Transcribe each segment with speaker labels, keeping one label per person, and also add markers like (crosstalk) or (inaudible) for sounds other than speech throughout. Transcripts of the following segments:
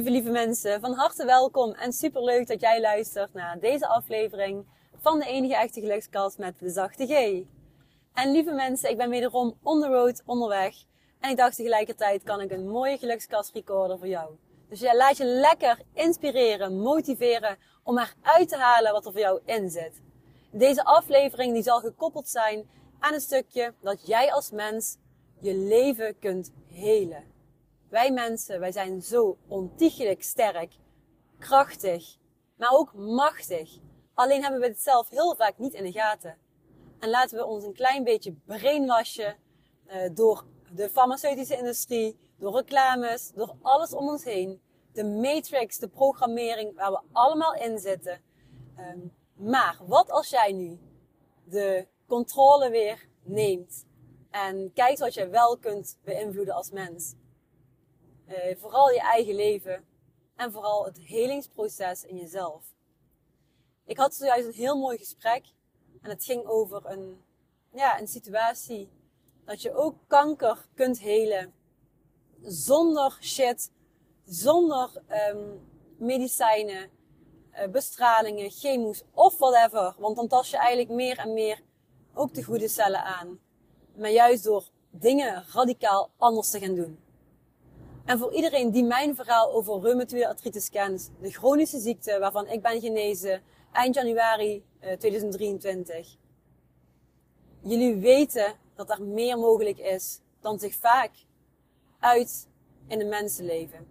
Speaker 1: lieve, lieve mensen, van harte welkom en super leuk dat jij luistert naar deze aflevering van de enige echte gelukskast met de zachte G. En lieve mensen, ik ben wederom on the road, onderweg. En ik dacht tegelijkertijd kan ik een mooie gelukskast recorder voor jou. Dus ja, laat je lekker inspireren, motiveren om eruit te halen wat er voor jou in zit. Deze aflevering die zal gekoppeld zijn aan een stukje dat jij als mens je leven kunt helen. Wij mensen, wij zijn zo ontiegelijk sterk, krachtig, maar ook machtig. Alleen hebben we het zelf heel vaak niet in de gaten. En laten we ons een klein beetje brainwashen uh, door de farmaceutische industrie, door reclames, door alles om ons heen. De matrix, de programmering waar we allemaal in zitten. Um, maar wat als jij nu de controle weer neemt en kijkt wat je wel kunt beïnvloeden als mens? Uh, vooral je eigen leven en vooral het helingsproces in jezelf. Ik had zojuist een heel mooi gesprek en het ging over een, ja, een situatie dat je ook kanker kunt helen zonder shit, zonder um, medicijnen, uh, bestralingen, chemo's of whatever. Want dan tas je eigenlijk meer en meer ook de goede cellen aan. Maar juist door dingen radicaal anders te gaan doen. En voor iedereen die mijn verhaal over reumatoïde artritis kent, de chronische ziekte waarvan ik ben genezen eind januari 2023. Eh, Jullie weten dat er meer mogelijk is dan zich vaak uit in een mensenleven.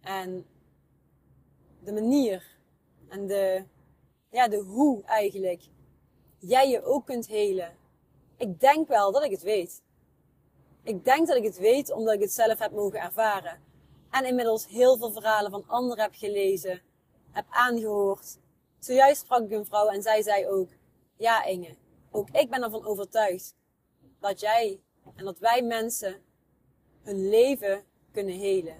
Speaker 1: En de manier en de, ja, de hoe eigenlijk jij je ook kunt helen. Ik denk wel dat ik het weet. Ik denk dat ik het weet omdat ik het zelf heb mogen ervaren. En inmiddels heel veel verhalen van anderen heb gelezen, heb aangehoord. Zojuist sprak ik een vrouw en zij zei ook, ja Inge, ook ik ben ervan overtuigd dat jij en dat wij mensen hun leven kunnen helen.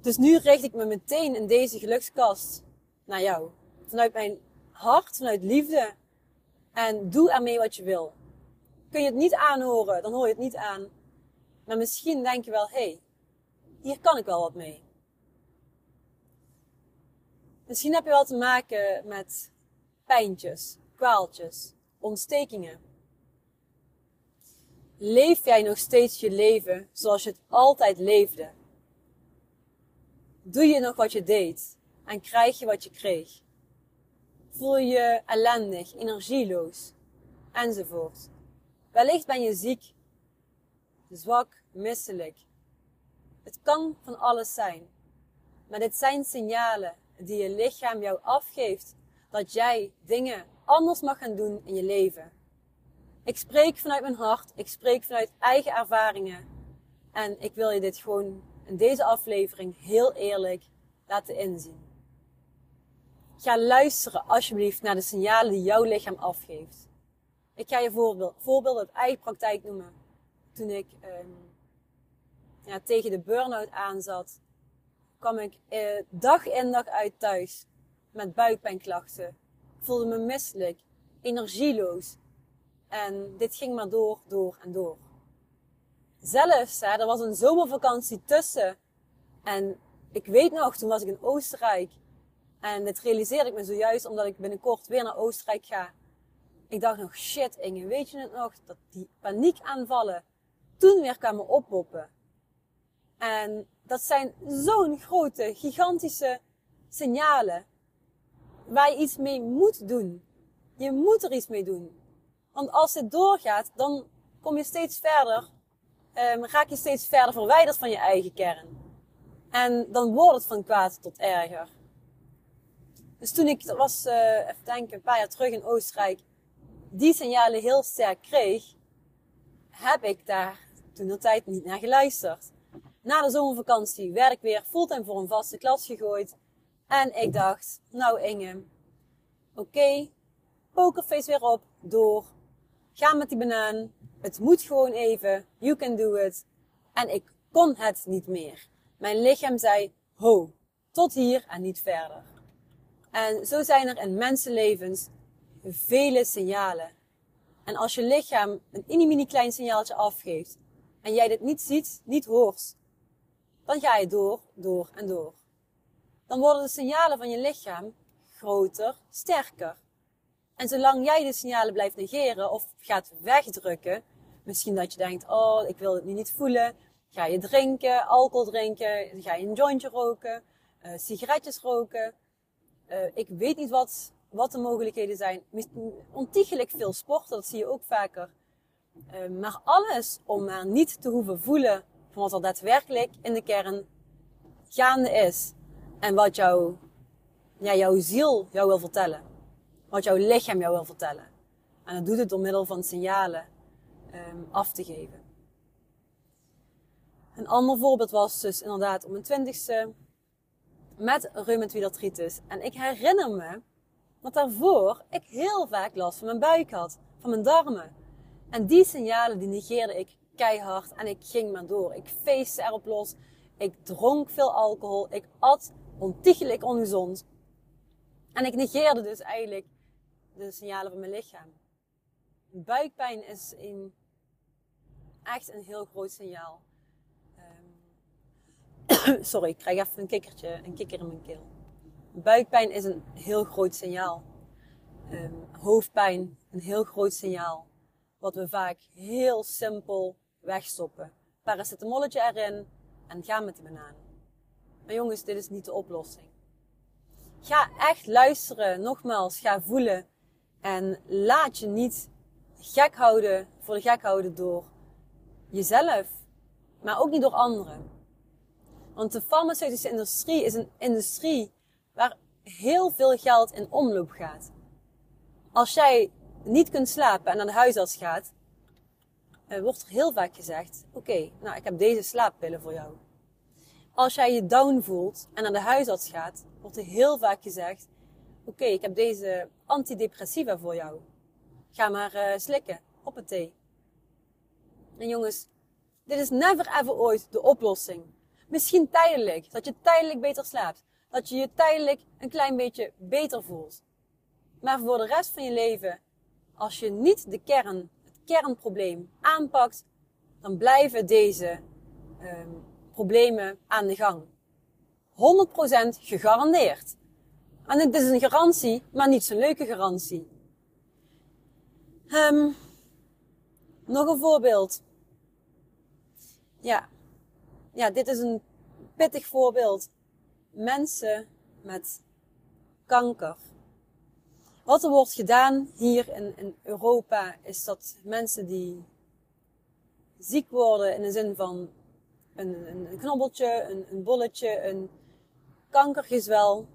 Speaker 1: Dus nu richt ik me meteen in deze gelukskast naar jou. Vanuit mijn hart, vanuit liefde. En doe ermee wat je wil. Kun je het niet aanhoren, dan hoor je het niet aan. Maar misschien denk je wel, hé, hey, hier kan ik wel wat mee. Misschien heb je wel te maken met pijntjes, kwaaltjes, ontstekingen. Leef jij nog steeds je leven zoals je het altijd leefde? Doe je nog wat je deed en krijg je wat je kreeg? Voel je ellendig, energieloos enzovoort? Wellicht ben je ziek, zwak, misselijk. Het kan van alles zijn. Maar dit zijn signalen die je lichaam jou afgeeft dat jij dingen anders mag gaan doen in je leven. Ik spreek vanuit mijn hart, ik spreek vanuit eigen ervaringen. En ik wil je dit gewoon in deze aflevering heel eerlijk laten inzien. Ga luisteren alsjeblieft naar de signalen die jouw lichaam afgeeft. Ik ga je voorbeeld, voorbeeld uit eigen praktijk noemen. Toen ik um, ja, tegen de burn-out aanzat, kwam ik eh, dag in dag uit thuis met buikpijnklachten. Ik voelde me misselijk, energieloos. En dit ging maar door, door en door. Zelfs, hè, er was een zomervakantie tussen. En ik weet nog, toen was ik in Oostenrijk. En dit realiseerde ik me zojuist omdat ik binnenkort weer naar Oostenrijk ga. Ik dacht nog, shit Inge, weet je het nog? Dat die paniekaanvallen toen weer kwamen oppoppen. En dat zijn zo'n grote, gigantische signalen. Waar je iets mee moet doen. Je moet er iets mee doen. Want als dit doorgaat, dan kom je steeds verder, um, raak je steeds verder verwijderd van je eigen kern. En dan wordt het van kwaad tot erger. Dus toen ik, dat was, uh, even denken, een paar jaar terug in Oostenrijk, die signalen heel sterk kreeg, heb ik daar toen de tijd niet naar geluisterd. Na de zomervakantie werd ik weer fulltime voor een vaste klas gegooid. En ik dacht, nou Inge, oké, okay, pokerface weer op, door. Ga met die banaan. Het moet gewoon even. You can do it. En ik kon het niet meer. Mijn lichaam zei, ho, tot hier en niet verder. En zo zijn er in mensenlevens vele signalen. En als je lichaam een mini klein signaaltje afgeeft en jij dit niet ziet, niet hoort, dan ga je door, door en door. Dan worden de signalen van je lichaam groter, sterker. En zolang jij de signalen blijft negeren of gaat wegdrukken, misschien dat je denkt, oh, ik wil het nu niet voelen, ga je drinken, alcohol drinken, ga je een jointje roken, uh, sigaretjes roken. Uh, ik weet niet wat, wat de mogelijkheden zijn. Ontiegelijk veel sporten, dat zie je ook vaker. Uh, maar alles om maar niet te hoeven voelen van wat er daadwerkelijk in de kern gaande is. En wat jouw, ja, jouw ziel jou wil vertellen. Wat jouw lichaam jou wil vertellen. En dat doet het door middel van signalen um, af te geven. Een ander voorbeeld was dus inderdaad om mijn twintigste met reumatoïde artritis. En ik herinner me dat daarvoor ik heel vaak last van mijn buik had, van mijn darmen. En die signalen die negeerde ik keihard en ik ging maar door. Ik feestte erop los. Ik dronk veel alcohol. Ik at ontiegelijk ongezond. En ik negeerde dus eigenlijk de signalen van mijn lichaam. Buikpijn is een, echt een heel groot signaal. Um, (coughs) sorry, ik krijg even een kikkertje, een kikker in mijn keel. Buikpijn is een heel groot signaal. Um, hoofdpijn, een heel groot signaal. Wat we vaak heel simpel wegstoppen. Paracetamolletje erin en ga met de banaan. Maar jongens, dit is niet de oplossing. Ga echt luisteren, nogmaals, ga voelen. En laat je niet gek houden, voor de gek houden door jezelf, maar ook niet door anderen. Want de farmaceutische industrie is een industrie waar heel veel geld in omloop gaat. Als jij niet kunt slapen en naar de huisarts gaat, uh, wordt er heel vaak gezegd: Oké, nou, ik heb deze slaappillen voor jou. Als jij je down voelt en naar de huisarts gaat, wordt er heel vaak gezegd: Oké, ik heb deze antidepressiva voor jou. Ga maar uh, slikken, op het thee. En jongens, dit is never ever ooit de oplossing. Misschien tijdelijk, dat je tijdelijk beter slaapt. Dat je je tijdelijk een klein beetje beter voelt. Maar voor de rest van je leven, als je niet de kern kernprobleem aanpakt, dan blijven deze um, problemen aan de gang. 100% gegarandeerd. En het is een garantie, maar niet zo'n leuke garantie. Um, nog een voorbeeld. Ja. ja, dit is een pittig voorbeeld. Mensen met kanker. Wat er wordt gedaan hier in, in Europa is dat mensen die ziek worden in de zin van een, een knobbeltje, een, een bolletje, een kankergezwel,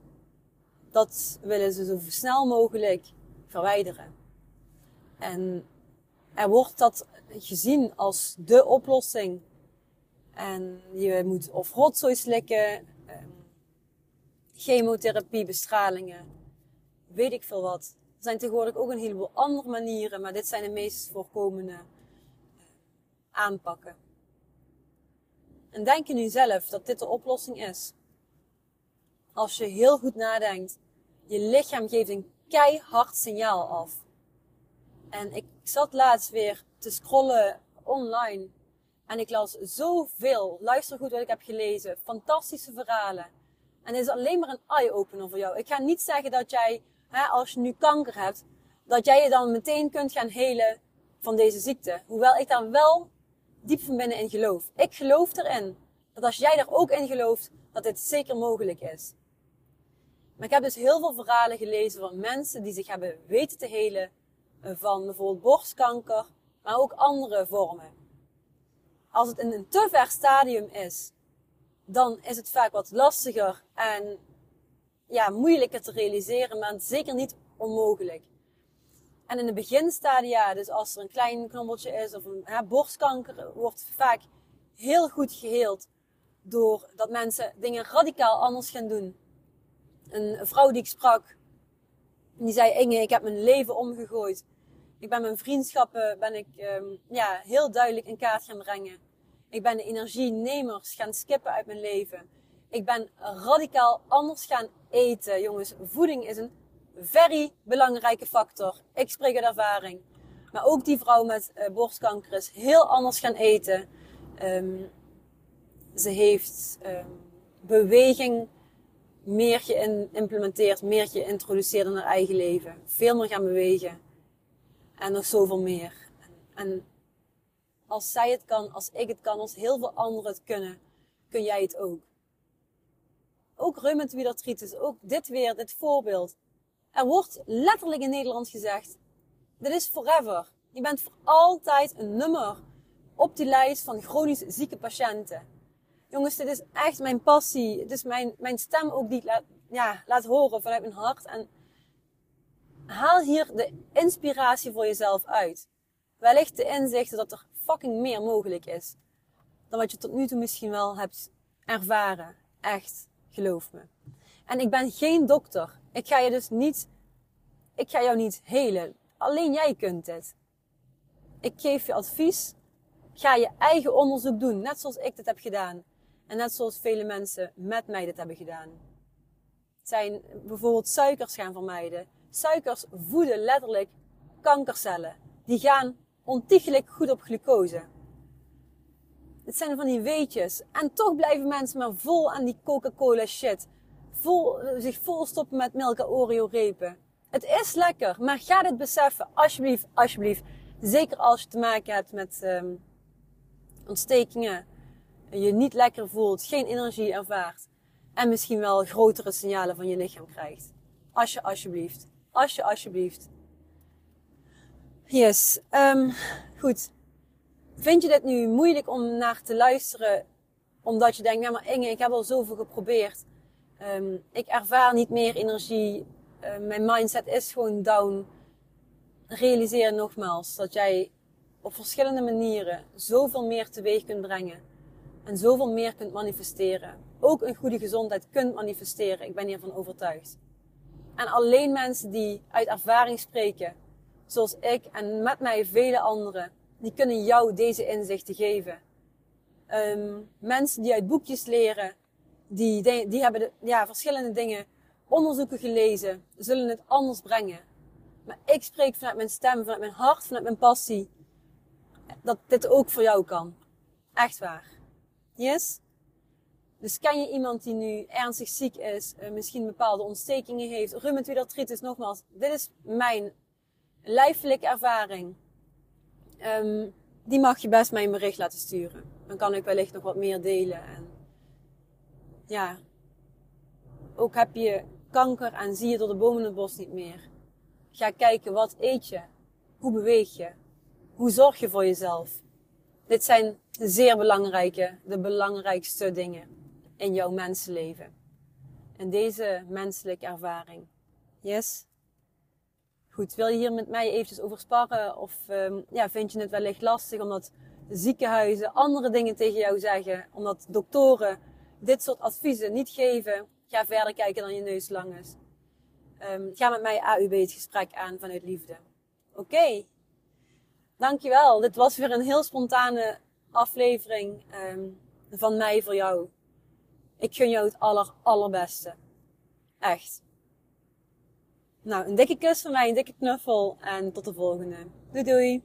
Speaker 1: dat willen ze zo snel mogelijk verwijderen. En er wordt dat gezien als de oplossing. En je moet of rotzooi slikken, chemotherapie, bestralingen weet ik veel wat. Er zijn tegenwoordig ook een heleboel andere manieren, maar dit zijn de meest voorkomende eh, aanpakken. En denk je nu zelf dat dit de oplossing is? Als je heel goed nadenkt, je lichaam geeft een keihard signaal af. En ik zat laatst weer te scrollen online en ik las zoveel. Luister goed wat ik heb gelezen. Fantastische verhalen. En het is alleen maar een eye-opener voor jou. Ik ga niet zeggen dat jij hè, als je nu kanker hebt, dat jij je dan meteen kunt gaan helen van deze ziekte. Hoewel ik daar wel diep van binnen in geloof. Ik geloof erin dat als jij daar ook in gelooft, dat dit zeker mogelijk is. Maar ik heb dus heel veel verhalen gelezen van mensen die zich hebben weten te helen van bijvoorbeeld borstkanker, maar ook andere vormen. Als het in een te ver stadium is, dan is het vaak wat lastiger en ja, moeilijker te realiseren, maar zeker niet onmogelijk. En in de beginstadia, dus als er een klein knobbeltje is of een borstkanker, wordt vaak heel goed geheeld doordat mensen dingen radicaal anders gaan doen. Een vrouw die ik sprak, die zei: Inge, ik heb mijn leven omgegooid. Ik ben mijn vriendschappen ben ik, um, ja, heel duidelijk in kaart gaan brengen. Ik ben de energienemers gaan skippen uit mijn leven. Ik ben radicaal anders gaan eten. Jongens, voeding is een very belangrijke factor. Ik spreek uit ervaring. Maar ook die vrouw met uh, borstkanker is heel anders gaan eten. Um, Ze heeft um, beweging meer geïmplementeerd, meer geïntroduceerd in haar eigen leven. Veel meer gaan bewegen. En nog zoveel meer. En als zij het kan, als ik het kan, als heel veel anderen het kunnen, kun jij het ook. Ook rheumatoïde artritis, ook dit weer, dit voorbeeld. Er wordt letterlijk in Nederland gezegd, dit is forever. Je bent voor altijd een nummer op die lijst van chronisch zieke patiënten. Jongens, dit is echt mijn passie. Het is mijn, mijn stem ook die ik laat, ja, laat horen vanuit mijn hart. En haal hier de inspiratie voor jezelf uit. Wellicht de inzichten dat er fucking meer mogelijk is. Dan wat je tot nu toe misschien wel hebt ervaren. Echt, geloof me. En ik ben geen dokter. Ik ga je dus niet, ik ga jou niet helen. Alleen jij kunt dit. Ik geef je advies. Ga je eigen onderzoek doen, net zoals ik dit heb gedaan. En net zoals vele mensen met mij dit hebben gedaan. Zijn bijvoorbeeld suikers gaan vermijden. Suikers voeden letterlijk kankercellen. Die gaan ontiegelijk goed op glucose. Het zijn van die weetjes. En toch blijven mensen maar vol aan die Coca-Cola shit. Vol, zich volstoppen met melk Oreo repen. Het is lekker, maar ga dit beseffen. Alsjeblieft, alsjeblieft. Zeker als je te maken hebt met um, ontstekingen. Je niet lekker voelt, geen energie ervaart. En misschien wel grotere signalen van je lichaam krijgt. Als je alsjeblieft. Als je alsjeblieft. Yes. Um, goed. Vind je dit nu moeilijk om naar te luisteren? Omdat je denkt, ja maar Inge, ik heb al zoveel geprobeerd. Um, ik ervaar niet meer energie. Uh, mijn mindset is gewoon down. Realiseer nogmaals dat jij op verschillende manieren zoveel meer teweeg kunt brengen. En zoveel meer kunt manifesteren. Ook een goede gezondheid kunt manifesteren. Ik ben hiervan overtuigd. En alleen mensen die uit ervaring spreken, zoals ik en met mij vele anderen, die kunnen jou deze inzichten geven. Um, mensen die uit boekjes leren, die, die hebben de, ja, verschillende dingen, onderzoeken gelezen, zullen het anders brengen. Maar ik spreek vanuit mijn stem, vanuit mijn hart, vanuit mijn passie, dat dit ook voor jou kan. Echt waar. Yes? Dus ken je iemand die nu ernstig ziek is, uh, misschien bepaalde ontstekingen heeft, rheumatoïde artritis, nogmaals, dit is mijn lijfelijke ervaring. Um, die mag je best mij een bericht laten sturen. Dan kan ik wellicht nog wat meer delen. En ja, ook heb je kanker en zie je door de bomen in het bos niet meer. Ga kijken, wat eet je? Hoe beweeg je? Hoe zorg je voor jezelf? Dit zijn zeer belangrijke, de belangrijkste dingen in jouw mensenleven. En deze menselijke ervaring. Yes? Goed, wil je hier met mij eventjes over sparren? Of um, ja, vind je het wellicht lastig omdat ziekenhuizen andere dingen tegen jou zeggen? Omdat doktoren dit soort adviezen niet geven? Ga verder kijken dan je neus lang is. Um, ga met mij AUB het gesprek aan vanuit liefde. Oké. Dankjewel. Dit was weer een heel spontane aflevering um, van mij voor jou. Ik gun jou het aller, allerbeste. Echt. Nou, een dikke kus van mij, een dikke knuffel en tot de volgende. Doei doei!